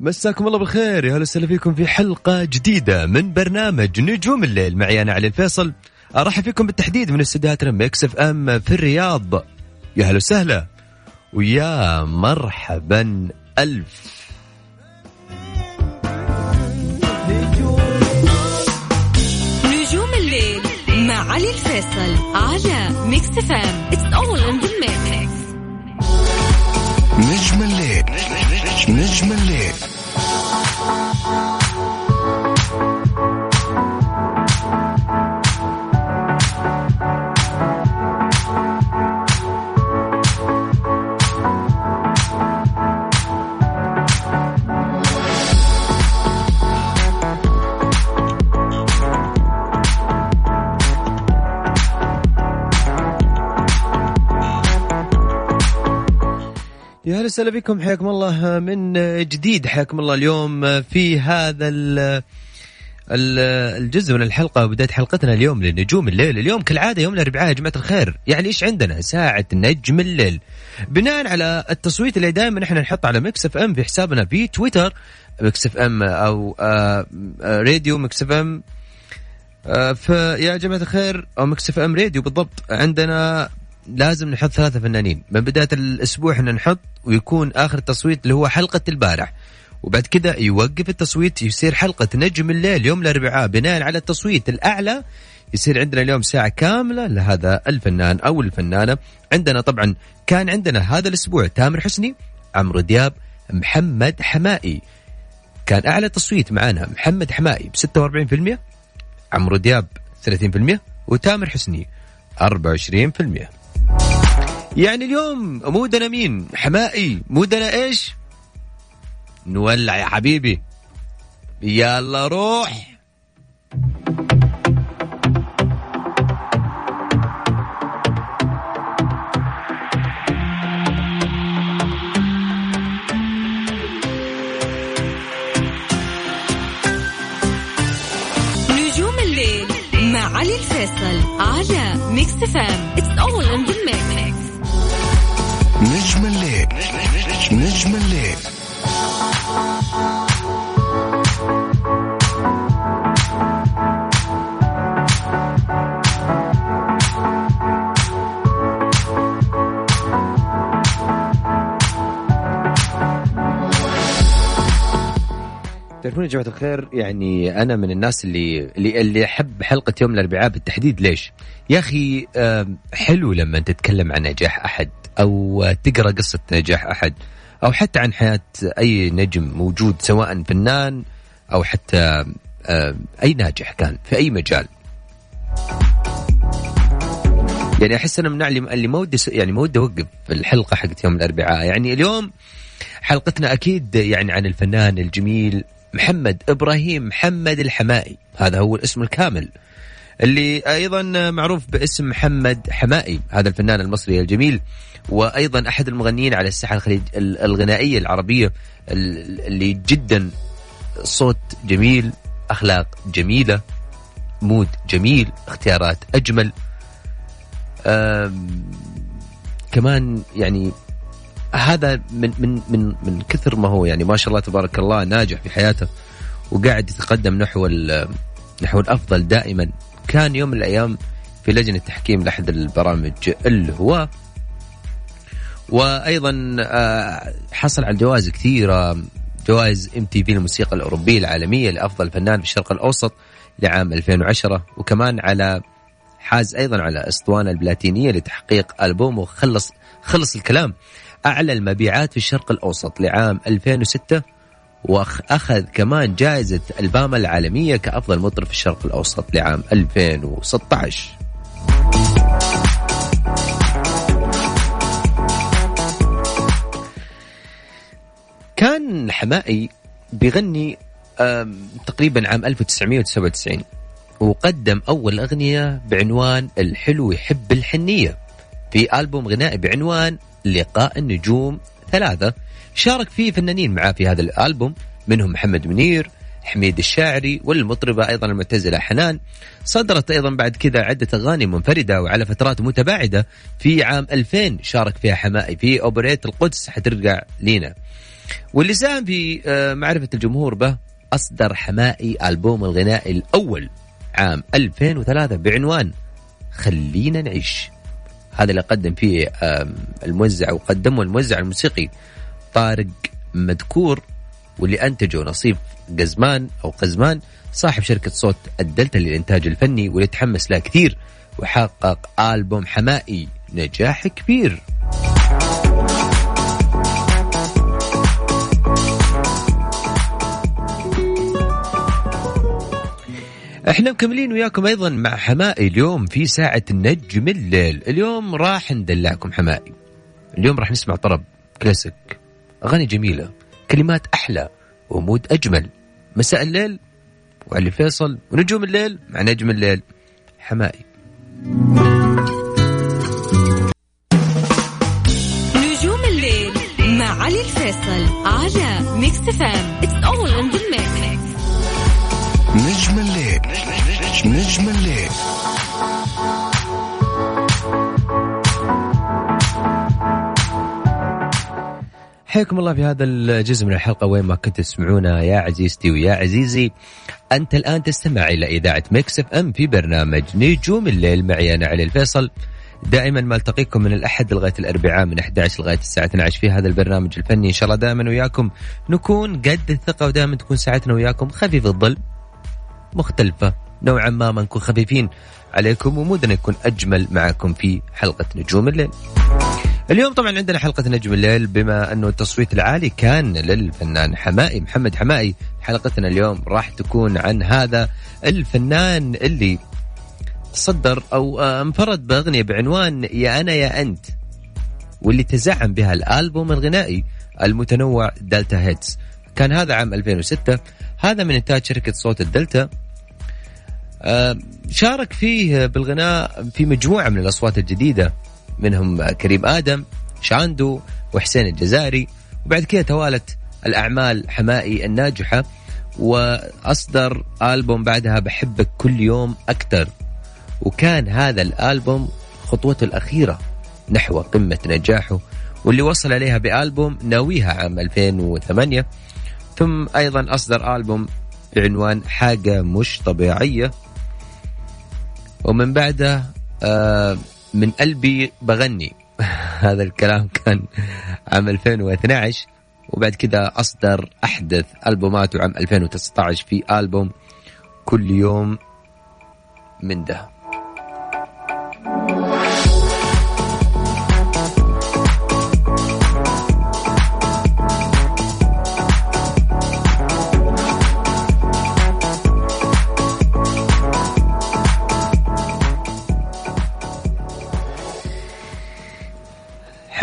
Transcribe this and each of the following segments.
مساكم الله بالخير. يا هلا وسهلا فيكم في حلقة جديدة من برنامج نجوم الليل. معي أنا علي الفيصل. أرحب فيكم بالتحديد من استديوهاتنا Mix FM في الرياض. يا هلا وسهلا. ويا مرحبا. ألف. نجوم الليل مع علي الفيصل على Mix FM it's all in the mix نجم الليل. نجم الليل. Thank you. وسهلا بكم حياكم الله من جديد حياكم الله اليوم في هذا ال ال- الجزء من الحلقة وبداية حلقتنا اليوم لنجوم الليل. اليوم كالعادة يوم الأربعاء يا جماعة الخير. يعني إيش عندنا؟ ساعة نجم الليل. بناء على التصويت اللي دائما إحنا نحط على Mix FM في حسابنا في تويتر Mix FM أو آه، آه، راديو Mix FM. آه، فيا جماعة الخير أو Mix FM راديو بالضبط. عندنا لازم نحط ثلاثة فنانين. من بداية الأسبوع إحنا نحط ويكون آخر التصويت اللي هو حلقة البارح. وبعد كذا يوقف التصويت يصير حلقة نجم الليل يوم الأربعاء بناء على التصويت الأعلى. يصير عندنا اليوم ساعة كاملة لهذا الفنان أو الفنانة. عندنا طبعا كان عندنا هذا الأسبوع تامر حسني عمرو دياب محمد حمائي. كان أعلى تصويت معانا محمد حمائي ب 46% عمرو دياب 30% وتامر حسني 24% يعني اليوم مودنا مين؟ حمائي. مودنا إيش؟ نولع يا حبيبي. يلا روح. نجوم الليل مع علي الفيصل على Mix FM it's all in the mix نجم الليل. نجم الليل. تعرفون يا جماعة الخير يعني أنا من الناس اللي اللي اللي أحب حلقة يوم الأربعاء بالتحديد. ليش؟ يا أخي حلو لما تتكلم عن نجاح أحد. أو تقرأ قصة نجاح أحد أو حتى عن حياة أي نجم موجود سواء فنان أو حتى آم، أي ناجح كان في أي مجال. يعني أحس أنا من اللي ما ودي يعني ما ودي أوقف الحلقة حقت يوم الأربعاء. يعني اليوم حلقتنا أكيد يعني عن الفنان الجميل محمد إبراهيم محمد الحمائي. هذا هو الاسم الكامل. اللي أيضا معروف باسم محمد حمائي هذا الفنان المصري الجميل. وأيضا أحد المغنيين على الساحة الخليج ال- الغنائية العربية ال- اللي جدا صوت جميل أخلاق جميلة مود جميل اختيارات أجمل. كمان يعني هذا من من من من كثر ما هو يعني ما شاء الله تبارك الله ناجح في حياته وقاعد يتقدم نحو نحو الأفضل دائما. كان يوم من الأيام في لجنة تحكيم لأحد البرامج الهواة وأيضا آه، حصل على جوائز كثيرة جوائز ام تي في الموسيقى الأوروبية العالمية لأفضل فنان في الشرق الأوسط لعام 2010 وكمان على حاز أيضا على أسطوانة البلاتينية لتحقيق البومه خلص خلص الكلام أعلى المبيعات في الشرق الأوسط لعام 2006 وأخذ كمان جائزة الباما العالمية كأفضل مطرب في الشرق الأوسط لعام 2016 كان حمائي بيغني تقريبا عام 1997 وقدم أول أغنية بعنوان الحلو يحب الحنية في ألبوم غنائي بعنوان لقاء النجوم ثلاثة. شارك فيه فنانين معاه في هذا الألبوم منهم محمد منير حميد الشاعري والمطربة أيضا المعتزلة حنان. صدرت أيضا بعد كذا عدة أغاني منفردة وعلى فترات متباعدة في عام 2000 شارك فيها حمائي في أوبريت القدس حترجع لينا. واللي ساهم في آه، معرفة الجمهور به أصدر حمائي ألبوم الغنائي الأول عام 2003 بعنوان خلينا نعيش. هذا اللي قدم فيه الموزع وقدمه الموزع الموسيقي. طارق مذكور واللي أنتجه نصيف قزمان أو قزمان صاحب شركة صوت الدلتا للإنتاج الفني واللي تحمس له كثير وحقق ألبوم حمائي نجاح كبير. إحنا مكملين وياكم أيضا مع حمائي اليوم في ساعة نجم الليل. اليوم راح ندلعكم حمائي. اليوم راح نسمع طرب كلاسيك. أغاني جميلة كلمات أحلى ومود أجمل. مساء الليل وعلي فيصل ونجوم الليل مع نجم الليل. حماقي نجوم الليل مع علي الفيصل على Mix FM it's all in the mix نجم الليل. نجم الليل. حياكم الله في هذا الجزء من الحلقة. وين ما كنت تسمعونا يا عزيزتي ويا عزيزي أنت الآن تستمع إلى إذاعة Mix FM في برنامج نجوم الليل. معي أنا علي الفيصل. دائما ما ألتقيكم من الأحد لغاية الأربعاء من 11 لغاية الساعة 12 في هذا البرنامج الفني. إن شاء الله دائما وياكم نكون قد الثقة ودائما تكون ساعتنا وياكم خفيف الظل مختلفة نوعا ما ما نكون خفيفين عليكم ومودنا يكون أجمل معكم في حلقة نجوم الليل. اليوم طبعا عندنا حلقة نجم الليل بما أنه التصويت العالي كان للفنان حماقي محمد حماقي. حلقتنا اليوم راح تكون عن هذا الفنان اللي تصدر أو آه، انفرد بأغنية بعنوان يا أنا يا أنت واللي تزعم بها الألبوم الغنائي المتنوع Delta Hits. كان هذا عام 2006 هذا من إنتاج شركة صوت الدلتا. آه، شارك فيه بالغناء في مجموعة من الأصوات الجديدة. منهم كريم آدم شاندو وحسين الجزائري وبعد كده توالت الأعمال حمائي الناجحة وأصدر ألبوم بعدها بحبك كل يوم أكثر. وكان هذا الألبوم خطوته الأخيرة نحو قمة نجاحه واللي وصل عليها بألبوم ناويها عام 2008 ثم أيضا أصدر ألبوم بعنوان حاجة مش طبيعية. ومن بعده آه من قلبي بغني. هذا الكلام كان عام 2012 وبعد كذا أصدر أحدث ألبوماته عام 2019 في ألبوم كل يوم من ده.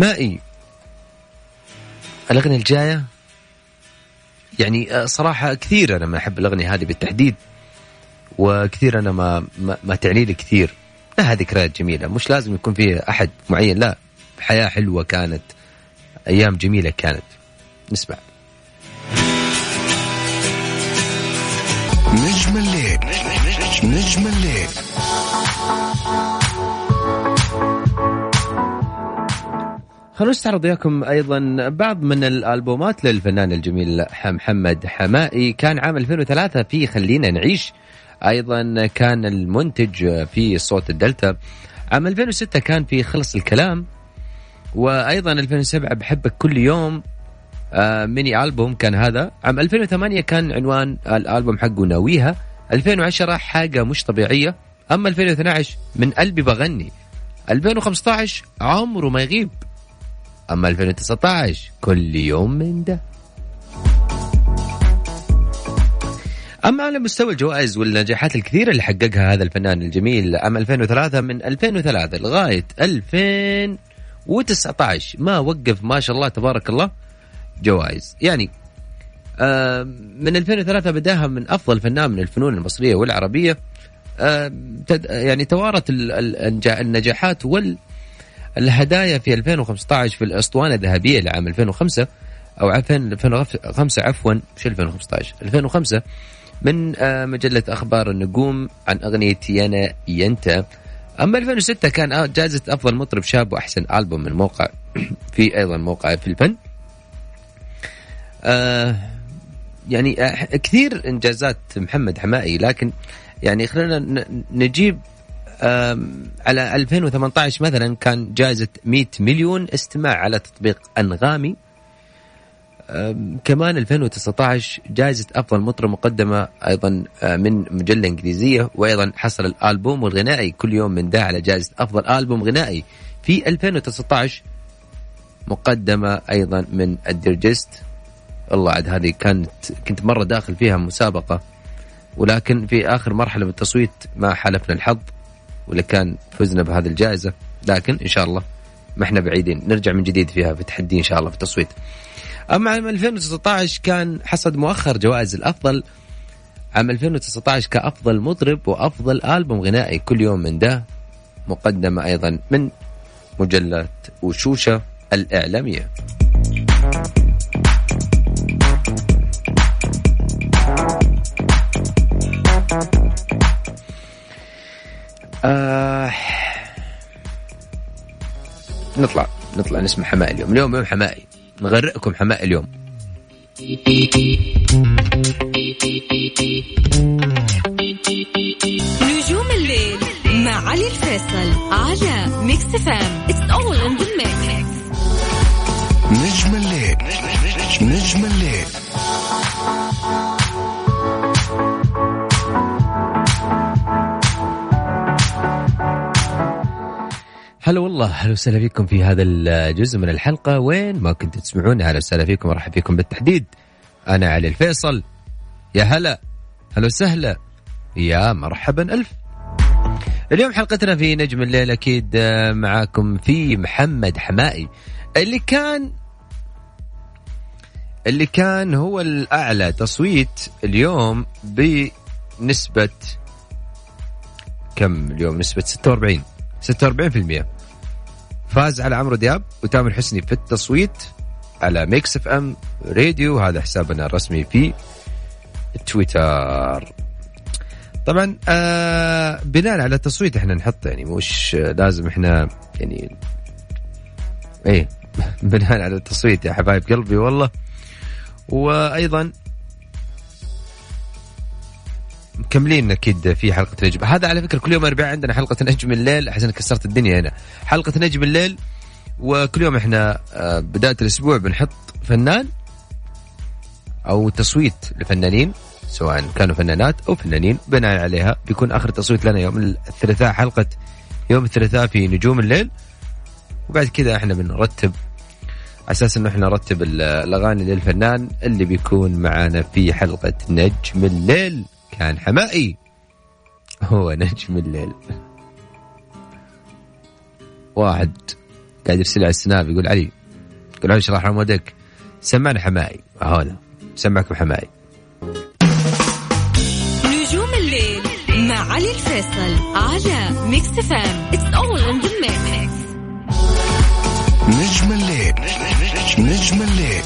حمائي الأغنية الجاية؟ يعني آه، صراحة كثير أنا ما أحب الأغنية هذه بالتحديد وكثير أنا ما ما, ما تعني لي كثير. لها ذكريات جميلة. مش لازم يكون فيها أحد معين لا. حياة حلوة كانت أيام جميلة كانت. نسمع. نجم الليل. نجم الليل. خلونا نستعرض وياكم أيضا بعض من الألبومات للفنان الجميل محمد حمائي. كان عام 2003 في خلينا نعيش. أيضا كان المنتج في صوت الدلتا. عام 2006 كان في خلص الكلام. وأيضا 2007 بحبك كل يوم. آه ميني ألبوم كان هذا. عام 2008 كان عنوان الألبوم حقه ناويها. 2010 حاجة مش طبيعية. أما 2012 من قلبي بغني. 2015 عمره ما يغيب. أما 2019 كل يوم من ده. أما على مستوى الجوائز والنجاحات الكثيرة اللي حققها هذا الفنان الجميل عام 2003 من 2003 لغاية 2019 ما وقف ما شاء الله تبارك الله جوائز. يعني آه، من 2003 بداها من أفضل فنان من الفنون المصرية والعربية آه، يعني توارت ال- ال- النجا- النجاحات وال الهدايا في 2015 في الأسطوانة الذهبية لعام 2005 أو 2005 عفوا مش 2015 2005 من آه، مجلة أخبار النجوم عن أغنية يانا ينتا. أما 2006 كان آه، جائزه أفضل مطرب شاب وأحسن ألبوم من موقع في أيضا موقع في الفن. آه يعني كثير إنجازات محمد حمائي لكن يعني خلينا نجيب على 2018 مثلا كان جائزة 100 مليون استماع على تطبيق أنغامي. كمان 2019 جائزة أفضل مطرب مقدمة أيضا آه، من مجلة إنجليزية وأيضا حصل الألبوم الغنائي كل يوم من ده على جائزة أفضل ألبوم غنائي. في 2019 مقدمة أيضا من الديرجست. الله عاد هذه كانت كنت مرة داخل فيها مسابقة ولكن في آخر مرحلة من التصويت ما حلفنا الحظ. ولا كان فزنا بهذه الجائزة. لكن إن شاء الله ما إحنا بعيدين. نرجع من جديد فيها في تحدي إن شاء الله في التصويت. أما عام 2019 كان حصد مؤخر جوائز الأفضل. عام 2019 كأفضل مطرب وأفضل ألبوم غنائي. كل يوم من ده مقدمة أيضا من مجلة وشوشة الإعلامية. نطلع نطلع نسمع حمائي اليوم. اليوم يوم حمائي. نغرقكم حمائي اليوم. نجوم الليل مع علي الفيصل على Mix FM it's all in the mix نجم الليل. نجم الليل. هلا والله هلا وسهلا فيكم في هذا الجزء من الحلقة. وين ما كنتوا تسمعوني هلا وسهلا فيكم ورحب فيكم بالتحديد. أنا علي الفيصل. يا هلا هلا وسهلا. يا مرحبا ألف. اليوم حلقتنا في نجم الليل أكيد آه، معاكم في محمد حمائي. اللي كان اللي كان هو الأعلى تصويت اليوم بنسبة كم اليوم؟ نسبة 46 46% فاز على عمرو دياب وتامر حسني في التصويت على Mix FM راديو هذا حسابنا الرسمي في تويتر. طبعا آه بناء على التصويت إحنا نحط يعني مش لازم إحنا يعني إيه بناء على التصويت يا حبايب قلبي والله. وأيضا مكملين أكيد في حلقة نجم. هذا على فكرة كل يوم أربعاء عندنا حلقة نجم الليل احس كسرت الدنيا هنا. حلقة نجم الليل وكل يوم إحنا آه، بداية الأسبوع بنحط فنان أو تصويت لفنانين سواء كانوا فنانات أو فنانين بناء عليها بيكون آخر تصويت لنا يوم الثلاثاء حلقة يوم الثلاثاء في نجوم الليل. وبعد كذا إحنا بنرتب أساس إنه إحنا نرتب ال- الأغاني للفنان اللي بيكون معانا في حلقة نجم الليل. كان حمائي. هو نجم الليل. واحد قاعد يرسل على السناب يقول علي يقول علي اشرح رمودك سمعنا حماقي. هذا سمعكم حماقي. نجوم الليل مع علي الفيصل على Mix FM it's all in the mix نجم الليل. نجم الليل.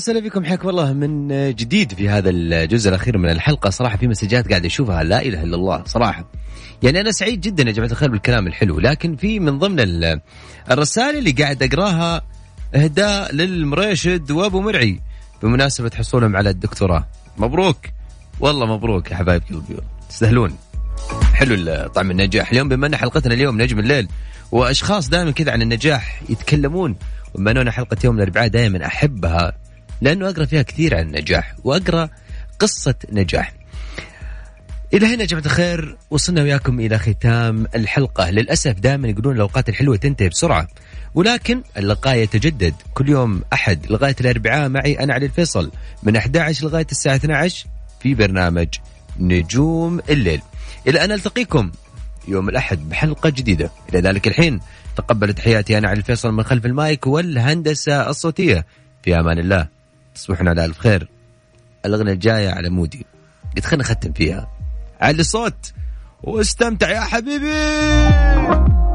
وسهلا بكم حياكم الله من جديد في هذا الجزء الأخير من الحلقة. صراحة في مسجات قاعد أشوفها لا إله إلا الله صراحة. يعني أنا سعيد جدا يا جماعة الخير بالكلام الحلو لكن في من ضمن ال- الرسائل اللي قاعد أقراها إهداء للمريشد وأبو مرعي. بمناسبة حصولهم على الدكتوراه. مبروك. والله مبروك يا حبايب قلبي. تستاهلون. حلو طعم النجاح. اليوم بما أن حلقتنا اليوم نجم الليل وأشخاص دائما كذا عن النجاح يتكلمون. وبما حلقة يوم الأربعاء دائما أحبها لأنه أقرأ فيها كثير عن النجاح وأقرأ قصة نجاح. إلى هنا يا جماعة الخير وصلنا وياكم إلى ختام الحلقة. للأسف دائما يقولون الأوقات الحلوة تنتهي بسرعة ولكن اللقاء يتجدد. كل يوم أحد لغاية الأربعاء معي أنا علي الفيصل. من 11 لغاية الساعة 12 في برنامج نجوم الليل. إلى أن ألتقيكم يوم الأحد بحلقة جديدة. إلى ذلك الحين تقبلت حياتي أنا علي الفيصل من خلف المايك والهندسة الصوتية. في أمان الله. تصبحون على ألف خير. الأغنية الجاية على مودي. قلت خلينا نختم فيها. علي الصوت. واستمتع يا حبيبي!